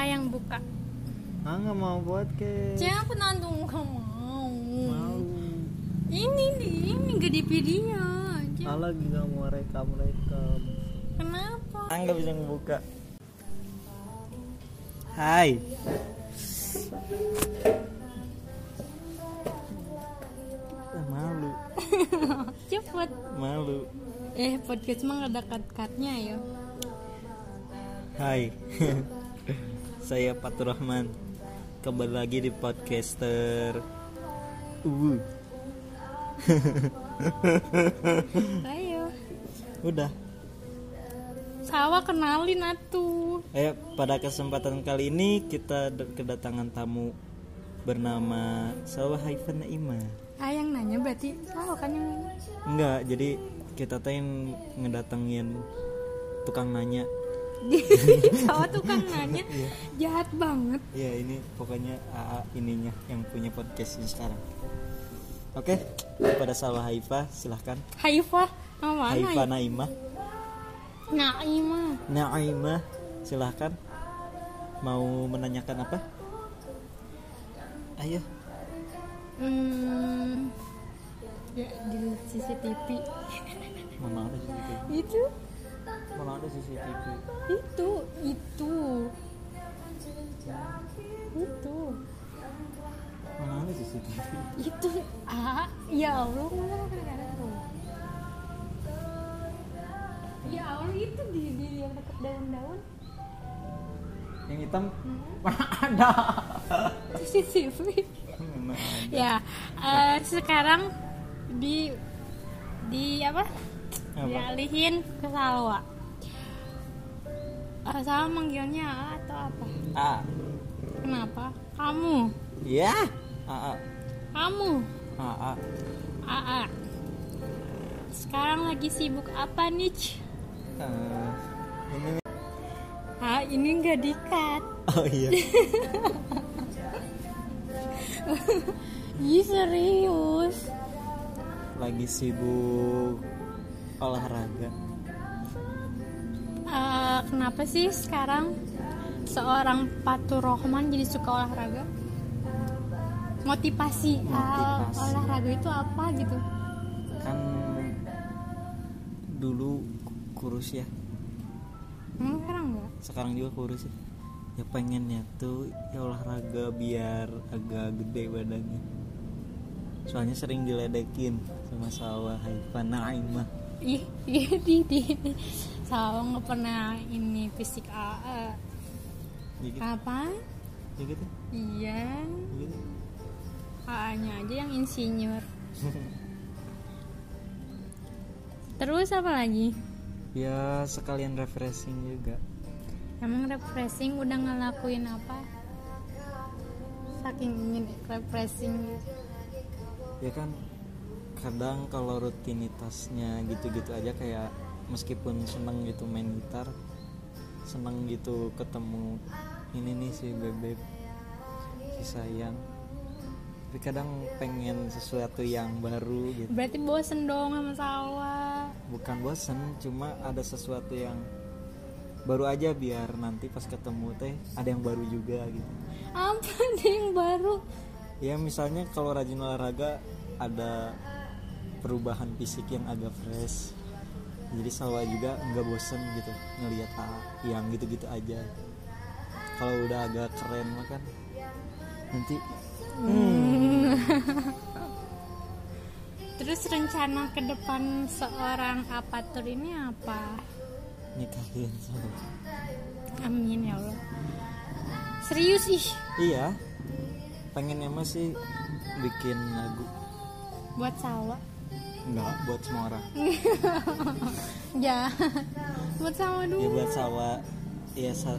ayang buka. Ah nggak mau podcast jangan penandung nggak mau. Mau. Ini nih ini gak di video ah lagi nggak mau rekam rekam. Kenapa? Ah nggak bisa ngebuka. Hai. Ah, malu. Cepet. Malu. Eh podcast mah ada cut-cutnya ya Hai Saya Fatur Rahman. Kembali lagi di podcaster Uh ayo. Udah. Sawah kenalin atuh. Eh pada kesempatan kali ini kita kedatangan tamu Bernama Sawah Haifan Naima. Ayang nanya berarti sawah kan yang nanya? Enggak jadi kita teh yang ngedatengin tukang nanya sawah tukang nanya jahat banget. Ya ini pokoknya AA ininya yang punya podcast ini sekarang. Oke pada Sawah Haifa silahkan. Haifah nama Haifa mana Naimah Naimah Naimah silahkan. Mau menanyakan apa? Ayo. Hmm, ya di CCTV. Mana ada CCTV itu mana ada CCTV itu itu. Itu. Mana ada CCTV itu ah ya Allah ya Allah itu di di yang dekat daun-daun. Yang hitam? Mana ada? CCTV Mana ada. ya eh, sekarang di di apa? Apa? dialihin ke Salwa Eh, Salwa manggilnya A atau apa? A. Kenapa? Kamu. Ya. AA kamu. AA AA sekarang lagi sibuk apa nih Eh, ini ah ini nggak dikat. Oh iya. Ih serius. Lagi sibuk olahraga Eh, kenapa sih sekarang seorang Fatur Rohman jadi suka olahraga? Motivasi, ah, Motivasi. olahraga itu apa gitu? Kan dulu kurus ya. Emang sekarang enggak? Sekarang juga kurus ya. Ya pengennya tuh ya olahraga biar agak gede badannya. Soalnya sering diledekin sama sawah Haifa Naimah ih ih di di Sawa nggak pernah ini fisik AA ya gitu apa? Ya? Gitu iya ya? Gitu AA nya aja yang insinyur. Terus apa lagi? Ya sekalian refreshing juga. Emang refreshing udah ngelakuin apa? Saking ingin refreshing. Gitu. ya kan kadang kalau rutinitasnya gitu-gitu aja kayak meskipun seneng gitu main gitar seneng gitu ketemu ini nih si bebek si sayang. Tapi kadang pengen sesuatu yang baru gitu. Berarti bosen dong sama sawah bukan bosen cuma ada sesuatu yang baru aja biar nanti pas ketemu teh ada yang baru juga gitu. Apa nih yang baru? Ya misalnya kalau rajin olahraga ada perubahan fisik yang agak fresh jadi sawah juga nggak bosen gitu ngelihat yang gitu-gitu aja. Kalau udah agak keren mah kan nanti hmm, terus rencana ke depan seorang apatur ini apa? Nikahin sawah amin ya Allah. Serius ih? Iya. Pengennya mah sih bikin lagu. Buat sawah enggak buat semua orang. Ya buat sawah ya dulu. buat sawah ya sa-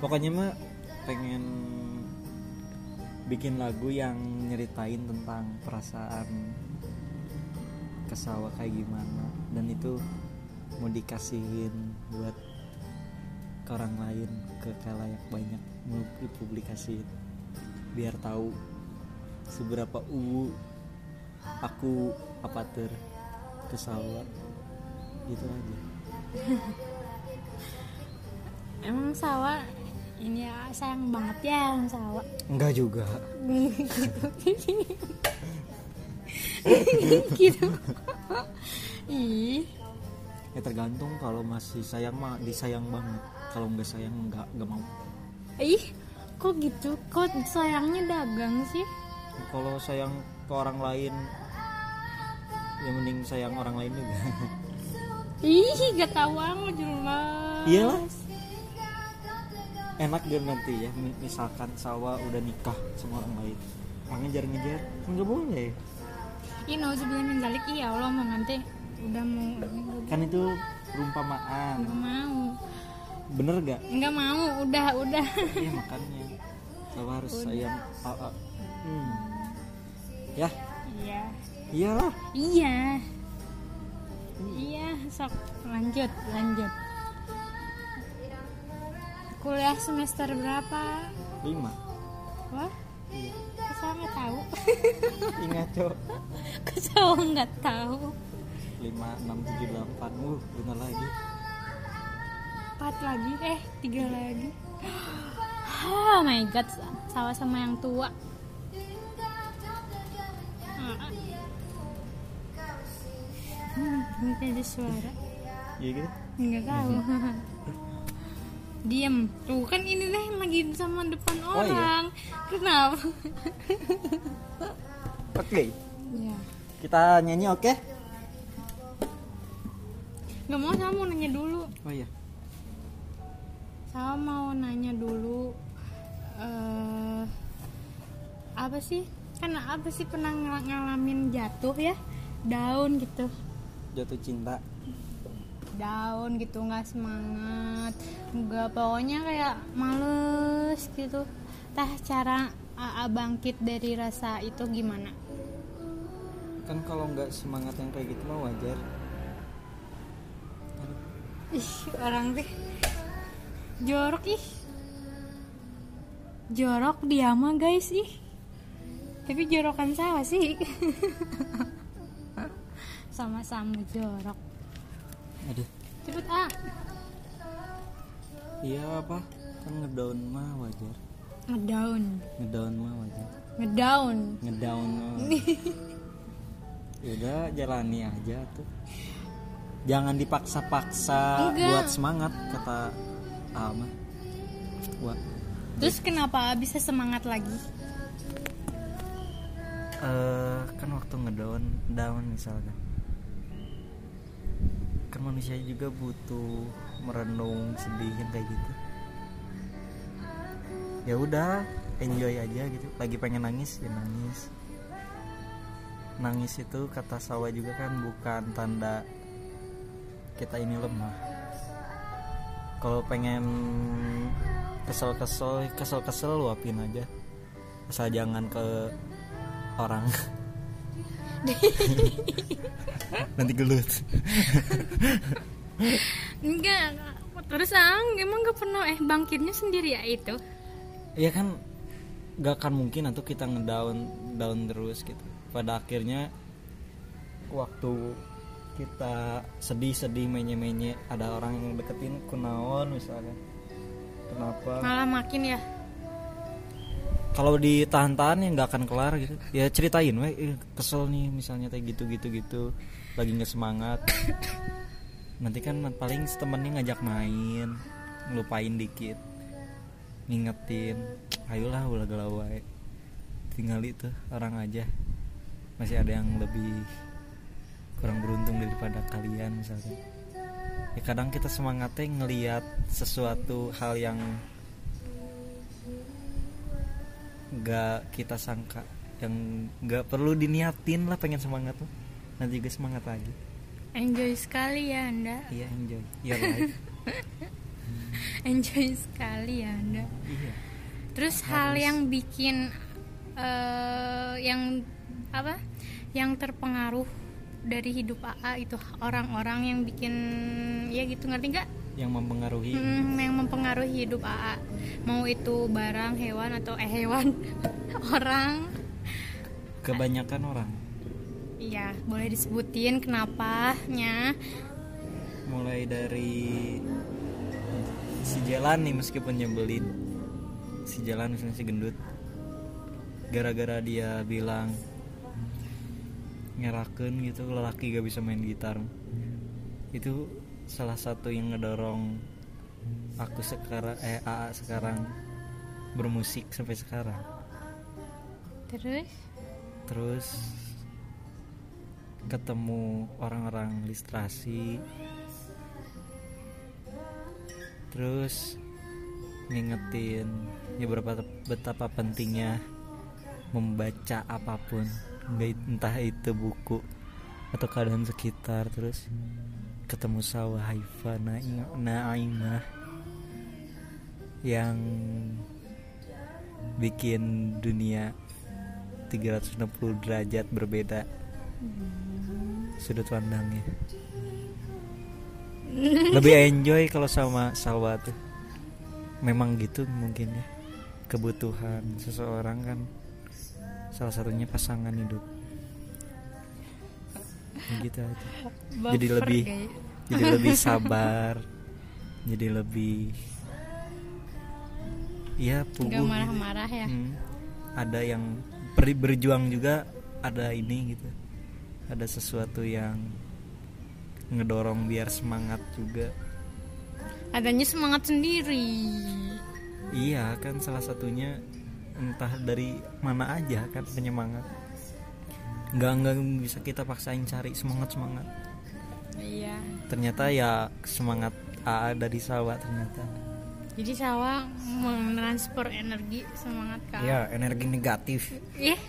pokoknya mah pengen bikin lagu yang nyeritain tentang perasaan ke sawah kayak gimana. Dan itu mau dikasihin buat ke orang lain ke kalayak banyak mau dipublikasiin. Biar tahu seberapa uwu aku apater ke sawah gitu aja. Emang sawah ini ya sayang banget ya sama Sawa. Enggak juga. Gitu. Ih. Ya tergantung kalau masih sayang mah disayang banget. Kalau nggak sayang nggak nggak mau. Ih kok gitu? Kok sayangnya dagang sih? Kalau sayang ke orang lain ya mending sayang orang lain juga. Ih gak tahu banget jelas Iyalah. enak dia nanti ya mi- misalkan sawah udah nikah sama orang lain. Orang ngejar-ngejar? Nggak boleh. Ih, nauzubillah min zalik. Iya Allah mau nanti udah mau kan itu perumpamaan. Nggak mau. Bener gak nggak mau udah udah. Iya makanya. Sawah harus sayang. Hmm. ya. Iya iyalah. Iya. Iya sok. Lanjut lanjut. Kuliah semester berapa? Lima. Wah iya. kesal nggak tahu? Ingat cok. Kesal nggak tahu? Lima enam tujuh delapan. Uh bener lagi. Empat lagi eh tiga lagi. Oh my god sama sama yang tua Ini ada suara iya gitu. Nggak tahu. Diem. Tuh kan ini deh lagi sama depan Oh, iya. orang. Kenapa? oke. Ya kita nyanyi oke? Gak mau sama mau nanya dulu. Oh iya. Saya mau nanya dulu eh Apa sih? Kan apa sih pernah ngal- ngalamin jatuh ya? Down gitu jatuh cinta? Down gitu nggak semangat. Nggak pokoknya kayak males gitu. Tah cara AA bangkit dari rasa itu gimana? kan kalau nggak semangat yang kayak gitu mah wajar. Aduh, Ih, orang deh jorok ih. Jorok dia mah guys ih. Tapi jorokan saya sih sama-sama jorok. Aduh. Cepet ah. Iya apa? Kan ngedown mah wajar. Ngedown. Ngedown mah wajar. Ngedown. Ngedown mah. Udah jalani aja tuh. Jangan dipaksa-paksa Enggak. buat semangat kata Alma. Wah, terus kenapa bisa semangat lagi? Eh kan waktu ngedown down misalkan. kan manusia juga butuh merenung sedih yang kayak gitu. Ya udah enjoy aja gitu. Lagi pengen nangis ya nangis. Nangis itu kata sawah juga kan bukan tanda kita ini lemah. Kalau pengen kesel-kesel kesel-kesel luapin aja. Asal jangan ke orang nanti gelut. Enggak terus ang emang gak pernah eh bangkitnya sendiri ya itu? Ya kan gak akan mungkin atau kita ngedown down terus gitu. Pada akhirnya waktu kita sedih-sedih menye-menye ada orang yang deketin kunaon misalnya kenapa? Malah makin ya kalau ditahan-tahan ya nggak akan kelar gitu. Ya ceritain weh eh, kesel nih misalnya kayak gitu gitu gitu lagi nggak semangat. Nanti kan paling temennya ngajak main ngelupain dikit ngingetin ayolah ulah galau wae. Tinggal itu orang aja. Masih ada yang lebih kurang beruntung daripada kalian misalnya. Ya kadang kita semangatnya ngelihat sesuatu hal yang nggak kita sangka yang nggak perlu diniatin lah pengen semangat tuh. Nanti juga semangat lagi. Enjoy sekali ya anda. Iya enjoy. Iya life enjoy sekali ya anda. Iya. Terus hal yang bikin eh, yang apa yang terpengaruh dari hidup AA itu orang-orang yang bikin ya gitu ngerti nggak yang mempengaruhi? Hmm, yang mempengaruhi hidup AA. Mau itu barang hewan atau eh hewan. Orang. Kebanyakan orang? Iya boleh disebutin kenapanya. Mulai dari si jalan nih meskipun nyebelin. Si jalan misalnya si gendut. Gara-gara dia bilang ngeraken gitu lelaki gak bisa main gitar. Itu salah satu yang ngedorong aku sekarang eh AA sekarang bermusik sampai sekarang. Terus? Terus ketemu orang-orang listrasi. Terus ngingetin ya berapa betapa pentingnya membaca apa pun entah itu buku atau keadaan sekitar terus ketemu sawah Haifa Naimah yang bikin dunia 360 derajat berbeda. Sudut pandangnya. Lebih enjoy kalau sama sawah tuh. Memang gitu mungkin ya. Kebutuhan seseorang kan salah satunya pasangan hidup gitu aja jadi lebih guys. jadi lebih sabar jadi lebih ya nggak puguh gitu. marah-marah ya Hmm. ada yang beri berjuang juga ada ini gitu ada sesuatu yang ngedorong biar semangat juga adanya semangat sendiri iya kan salah satunya entah dari mana aja kan penyemangat nggak nggak bisa kita paksain cari semangat semangat. Iya. Ternyata ya semangat AA dari sawah ternyata. Jadi sawah mentransfer energi semangat ke ya energi negatif. Ih,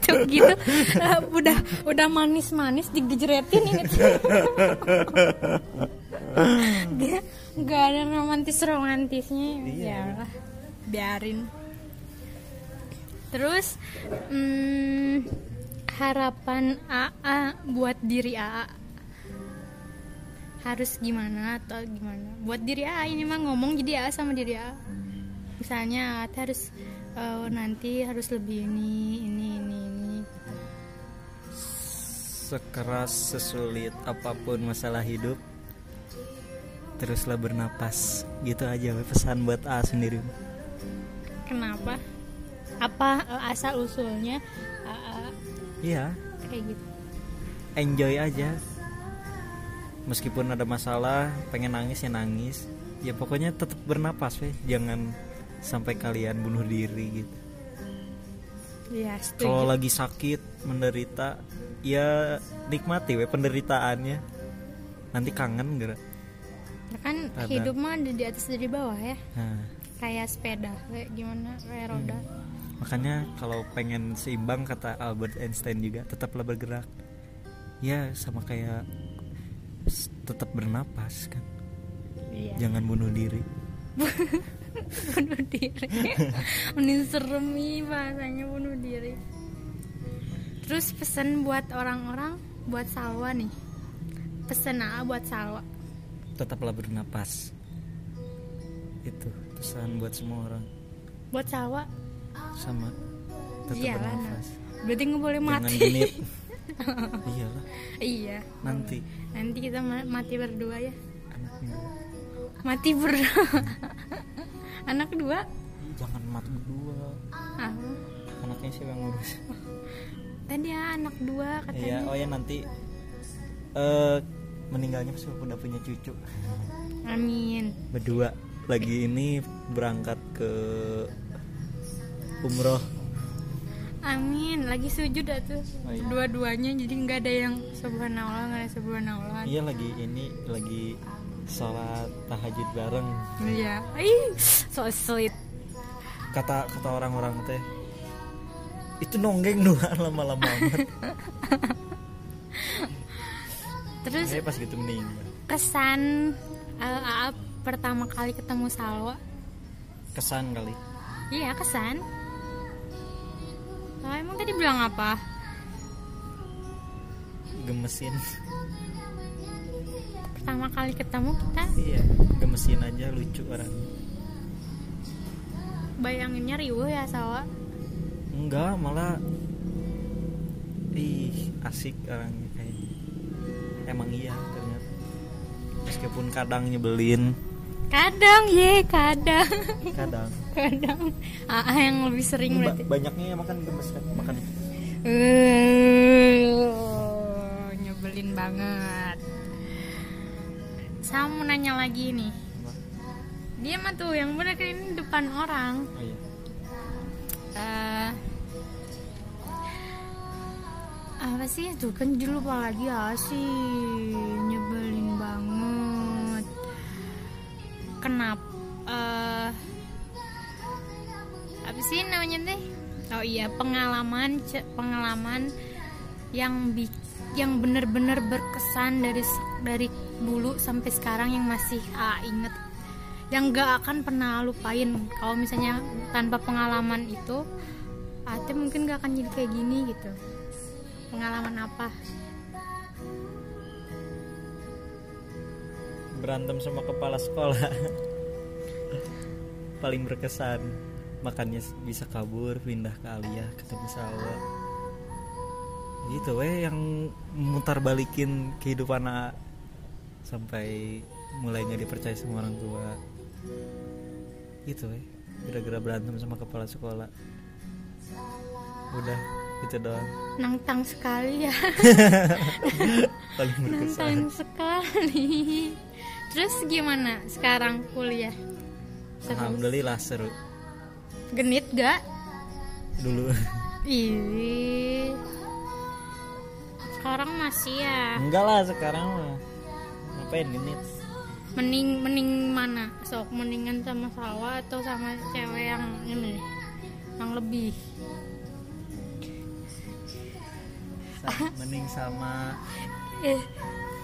tuh gitu. Eh, udah udah manis-manis digejretin ini. Dia nggak ada romantis romantisnya. Iya. ya lah biarin. Terus hmm, harapan AA buat diri AA harus gimana atau gimana? Buat diri AA ini mah ngomong jadi AA sama diri AA misalnya AA harus eh, nanti harus lebih ini ini ini ini. Sekeras sesulit apa pun masalah hidup teruslah bernapas. Gitu aja pesan buat A sendiri. Kenapa? Apa eh, asal usulnya AA iya. Kayak gitu. Enjoy aja. Meskipun ada masalah pengen nangis ya nangis. Ya pokoknya tetap bernapas weh. Jangan sampai kalian bunuh diri gitu. Ya kalau lagi sakit menderita ya nikmati we penderitaannya. Nanti kangen gak Ya kan Ada. hidup mah ada di atas dan di bawah ya. Nah. Kayak sepeda kayak gimana kayak roda makanya kalau pengen seimbang kata Albert Einstein juga tetaplah bergerak. Ya sama kayak tetap bernapas kan? Iya. Jangan bunuh diri. Bunuh diri. Mending serem ih bahasanya bunuh diri. Terus pesan buat orang-orang buat salwa nih. Pesan apa buat salwa? Tetaplah bernapas. Itu pesan buat semua orang. Buat salwa sama tetap Iyalah, bernapas berarti nggak boleh jangan mati. genit. Iyalah. Iya. Nanti. Nanti kita ma- mati berdua ya. Anaknya. Mati berdua anak dua jangan mati berdua. Ah. Anaknya siapa yang ngurus tadi ya anak dua katanya. Iya oh ya nanti eh meninggalnya pas udah punya cucu. Amin. Berdua. Lagi ini berangkat ke umroh. Amin lagi sujud atuh Oh, iya. dua-duanya jadi nggak ada yang subhanallah nggak ada subhanallah. Iya lagi ini lagi sholat tahajud bareng. Iya. Ih so sweet. Kata kata orang-orang teh itu nonggeng doang lama-lama amat. Terus saya pas gitu meninggal kesan uh, pertama kali ketemu Salwa? Kesan kali. Iya kesan Nah, emang tadi bilang apa? Gemesin. Pertama kali ketemu kita? Iya gemesin aja lucu orang bayanginnya riuh ya Salwa enggak malah ih asik orangnya kayaknya emang iya ternyata. Meskipun kadang nyebelin. Kadang ye kadang. Kadang kadang AA yang lebih sering Ini berarti. banyaknya yang makan gemes kan makan. Eh, nyebelin banget. Saya mau nanya lagi nih. Dia mah tuh yang bener kan ini depan orang. Oh, iya. Eh, apa sih? Tuh kan dulu lagi ya sih? Nyebelin banget. Kenapa iya pengalaman pengalaman yang bi yang bener-bener berkesan dari dari dulu sampai sekarang yang masih ah, inget. Yang gak akan pernah lupain. Kalau misalnya tanpa pengalaman itu Ate mungkin gak akan jadi kayak gini gitu. Pengalaman apa? Berantem sama kepala sekolah. Paling berkesan makannya bisa kabur pindah ke Alia ketemu Salwa. Gitu weh yang mutar balikin kehidupan A sampai mulai nggak dipercaya sama orang tua. Gitu weh gara-gara berantem sama kepala sekolah. Udah itu doang. Nantang sekali ya. Paling berkesan. Nantang sekali. Terus gimana sekarang kuliah? Seru? alhamdulillah seru genit gak? Dulu. Ih. sekarang masih ya? Enggak lah sekarang mah. Ngapain genit? Mending mending mana? Sok mendingan sama Salwa atau sama cewek yang ini? Yang lebih? Sa- mending sama eh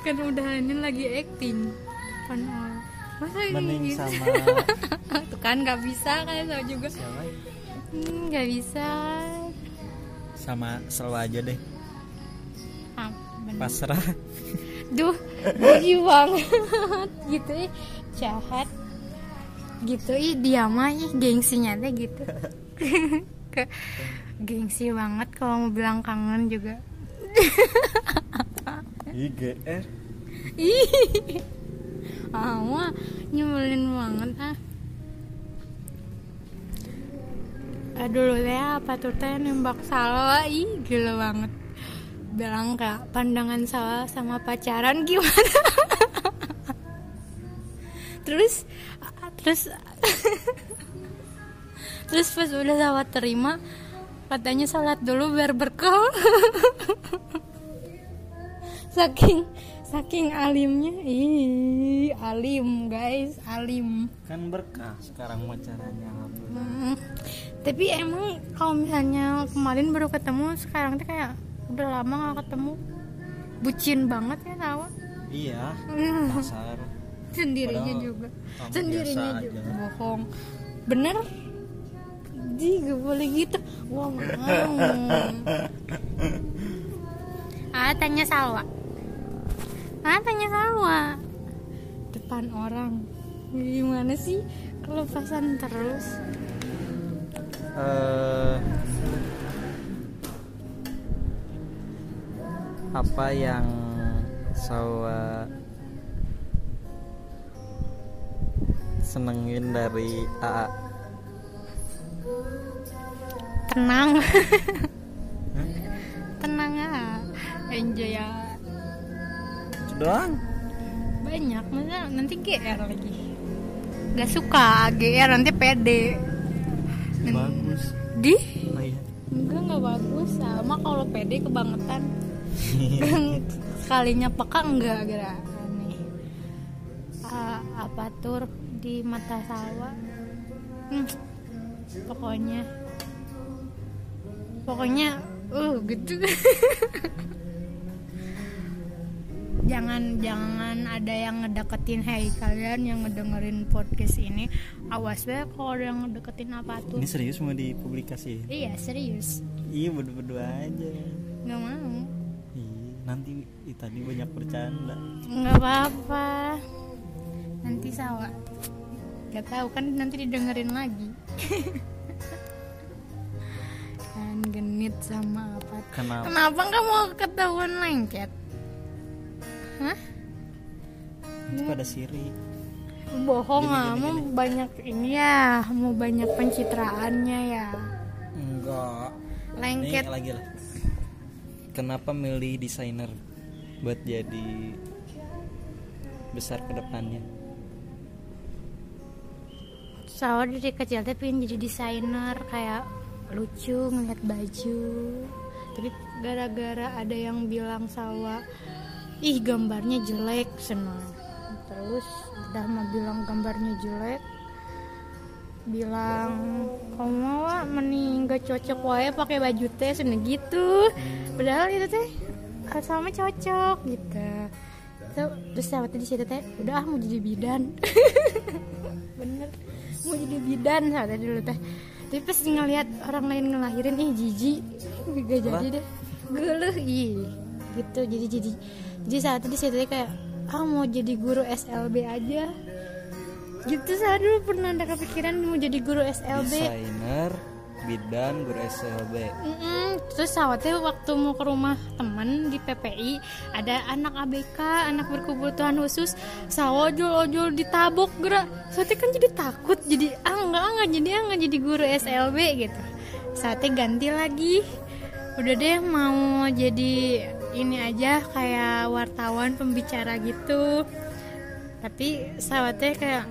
kan udah ini lagi acting. Kan oh. Masa mending gitu? sama. Tuh kan nggak bisa kan saya juga. Siapa? Hmm, nggak bisa. Sama selalu aja deh. Ah, bener. pasrah. Duh gigi banget. Gitu ih jahat. Gitu ih dia mah ih gengsinya teh gitu. Gengsi banget kalau mau bilang kangen juga. IGR ih ah mah nyebelin banget ah. Aduh teh apa tuh teh? Nembak salah ih gila banget. Bilang kak pandangan salah sama pacaran gimana? Terus terus terus pas udah sahabat terima katanya salat dulu biar berkah. Saking saking alimnya ih alim guys alim. Kan berkah sekarang pacarannya alhamdulillah Hmm, tapi emang kalau misalnya kemarin baru ketemu sekarang tuh kayak udah lama gak ketemu. Bucin banget ya tahu? Iya pasar sendirinya Padahal juga. sendirinya juga. Aja. bohong. Bener? Gak boleh gitu. Mau ah tanya Salwa ah tanya Salwa depan orang. Gimana sih? Kelepasan terus. Eh apa yang sawa senengin dari AA? Tenang. Tenang ah enjoy ya doang. Banyak masa nanti GR lagi. Gak suka GR nanti pede bagus. Di? Oh iya. Enggak nggak bagus. Sama kalau pede kebangetan. Sekalinya peka enggak gara aneh. Apa tur di mata sawah? Hmm, pokoknya. Pokoknya uh gitu jangan jangan ada yang ngedeketin hey kalian yang ngedengerin podcast ini awas deh kalau ada yang ngedeketin apa tuh. Ini serius mau dipublikasi iya serius. Iya berdua aja. Nggak mau. Iya nanti ih, tadi banyak bercanda. Nggak apa-apa. Nanti sawa. Gak tahu kan nanti didengerin lagi. Kan genit sama apa. Kenapa? Kenapa nggak mau ketahuan lengket hah itu pada siri bohong Gini, ah gini, mau gini. banyak ini ya mau banyak pencitraannya ya enggak lengket Ini lagi lah. Kenapa milih desainer buat jadi besar ke depannya? Soalnya dari kecil tuh pengen jadi desainer kayak lucu ngeliat baju tapi gara-gara ada yang bilang Salwa ih gambarnya jelek senang. Terus udah mau bilang gambarnya jelek bilang kamu mau ah, mending gak cocok wae pakai baju teh sana gitu. Padahal itu teh sama cocok gitu. Terus sahabatnya di situ teh udah ah mau jadi bidan. Bener mau jadi bidan sahabatnya dulu teh. Tapi pas ngeliat orang lain ngelahirin ih jijik. Gak jadi deh. Geluh ih. Gitu jadi jadi jadi saat itu teh kayak ah mau jadi guru SLB aja gitu saya dulu pernah ada kepikiran mau jadi guru SLB Desainer, bidan, guru SLB. Mm-mm. Terus sawatnya waktu mau ke rumah temen di PPI ada anak ABK, anak berkebutuhan khusus, sawo ojol-ojol ditabok gerak. Sawatnya kan jadi takut, jadi ah enggak enggak jadi ah enggak jadi guru SLB gitu. Sawatnya ganti lagi. Udah deh mau jadi ini aja kayak wartawan pembicara gitu. Tapi sawatnya kayak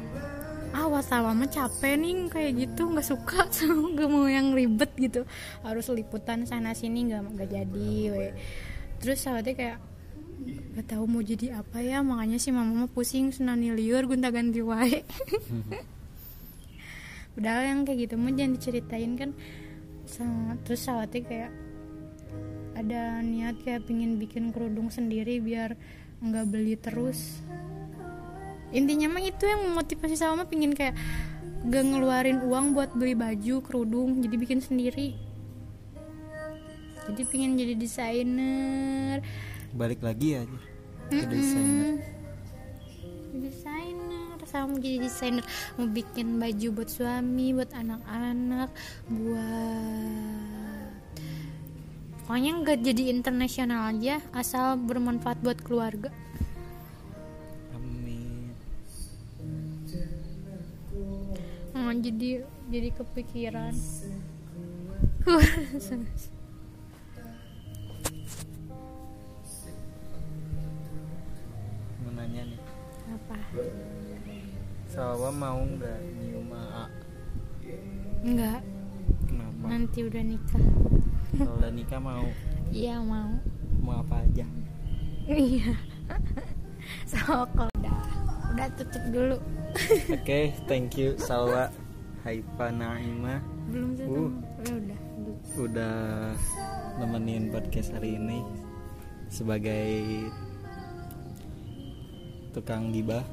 ah wartawan mah capek nih kayak gitu nggak suka sama gak mau yang ribet gitu harus liputan sana sini nggak nggak jadi we. terus sahabatnya kayak gak tahu mau jadi apa ya makanya si mama mah pusing senani liur gonta ganti wae padahal yang kayak gitu mah jangan diceritain kan terus sahabatnya kayak ada niat kayak pingin bikin kerudung sendiri biar nggak beli terus. Intinya mah itu yang memotivasi sama mah pingin kayak gak ngeluarin uang buat beli baju kerudung jadi bikin sendiri. Jadi pingin jadi desainer. Balik lagi aja ke desainer. Mm-mm. desainer. Sama jadi desainer. Mau bikin baju buat suami buat anak-anak buat pokoknya nggak jadi internasional aja asal bermanfaat buat keluarga Amin. Oh, jadi jadi kepikiran. Mau nanya nih. Apa? Salwa mau nggak nyium AA? Enggak, Kenapa? nanti udah nikah. Kalau udah nikah mau Iya mau. mau apa aja? Iya. So kalau udah udah tutup dulu. Oke, thank you Salwa. Haifa Naima Belum sih. Uh. Ya udah. udah nemenin podcast hari ini sebagai tukang gibah.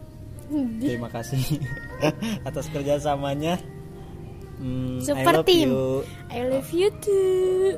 Terima kasih atas kerjasamanya. I Super love team. you. I love you too.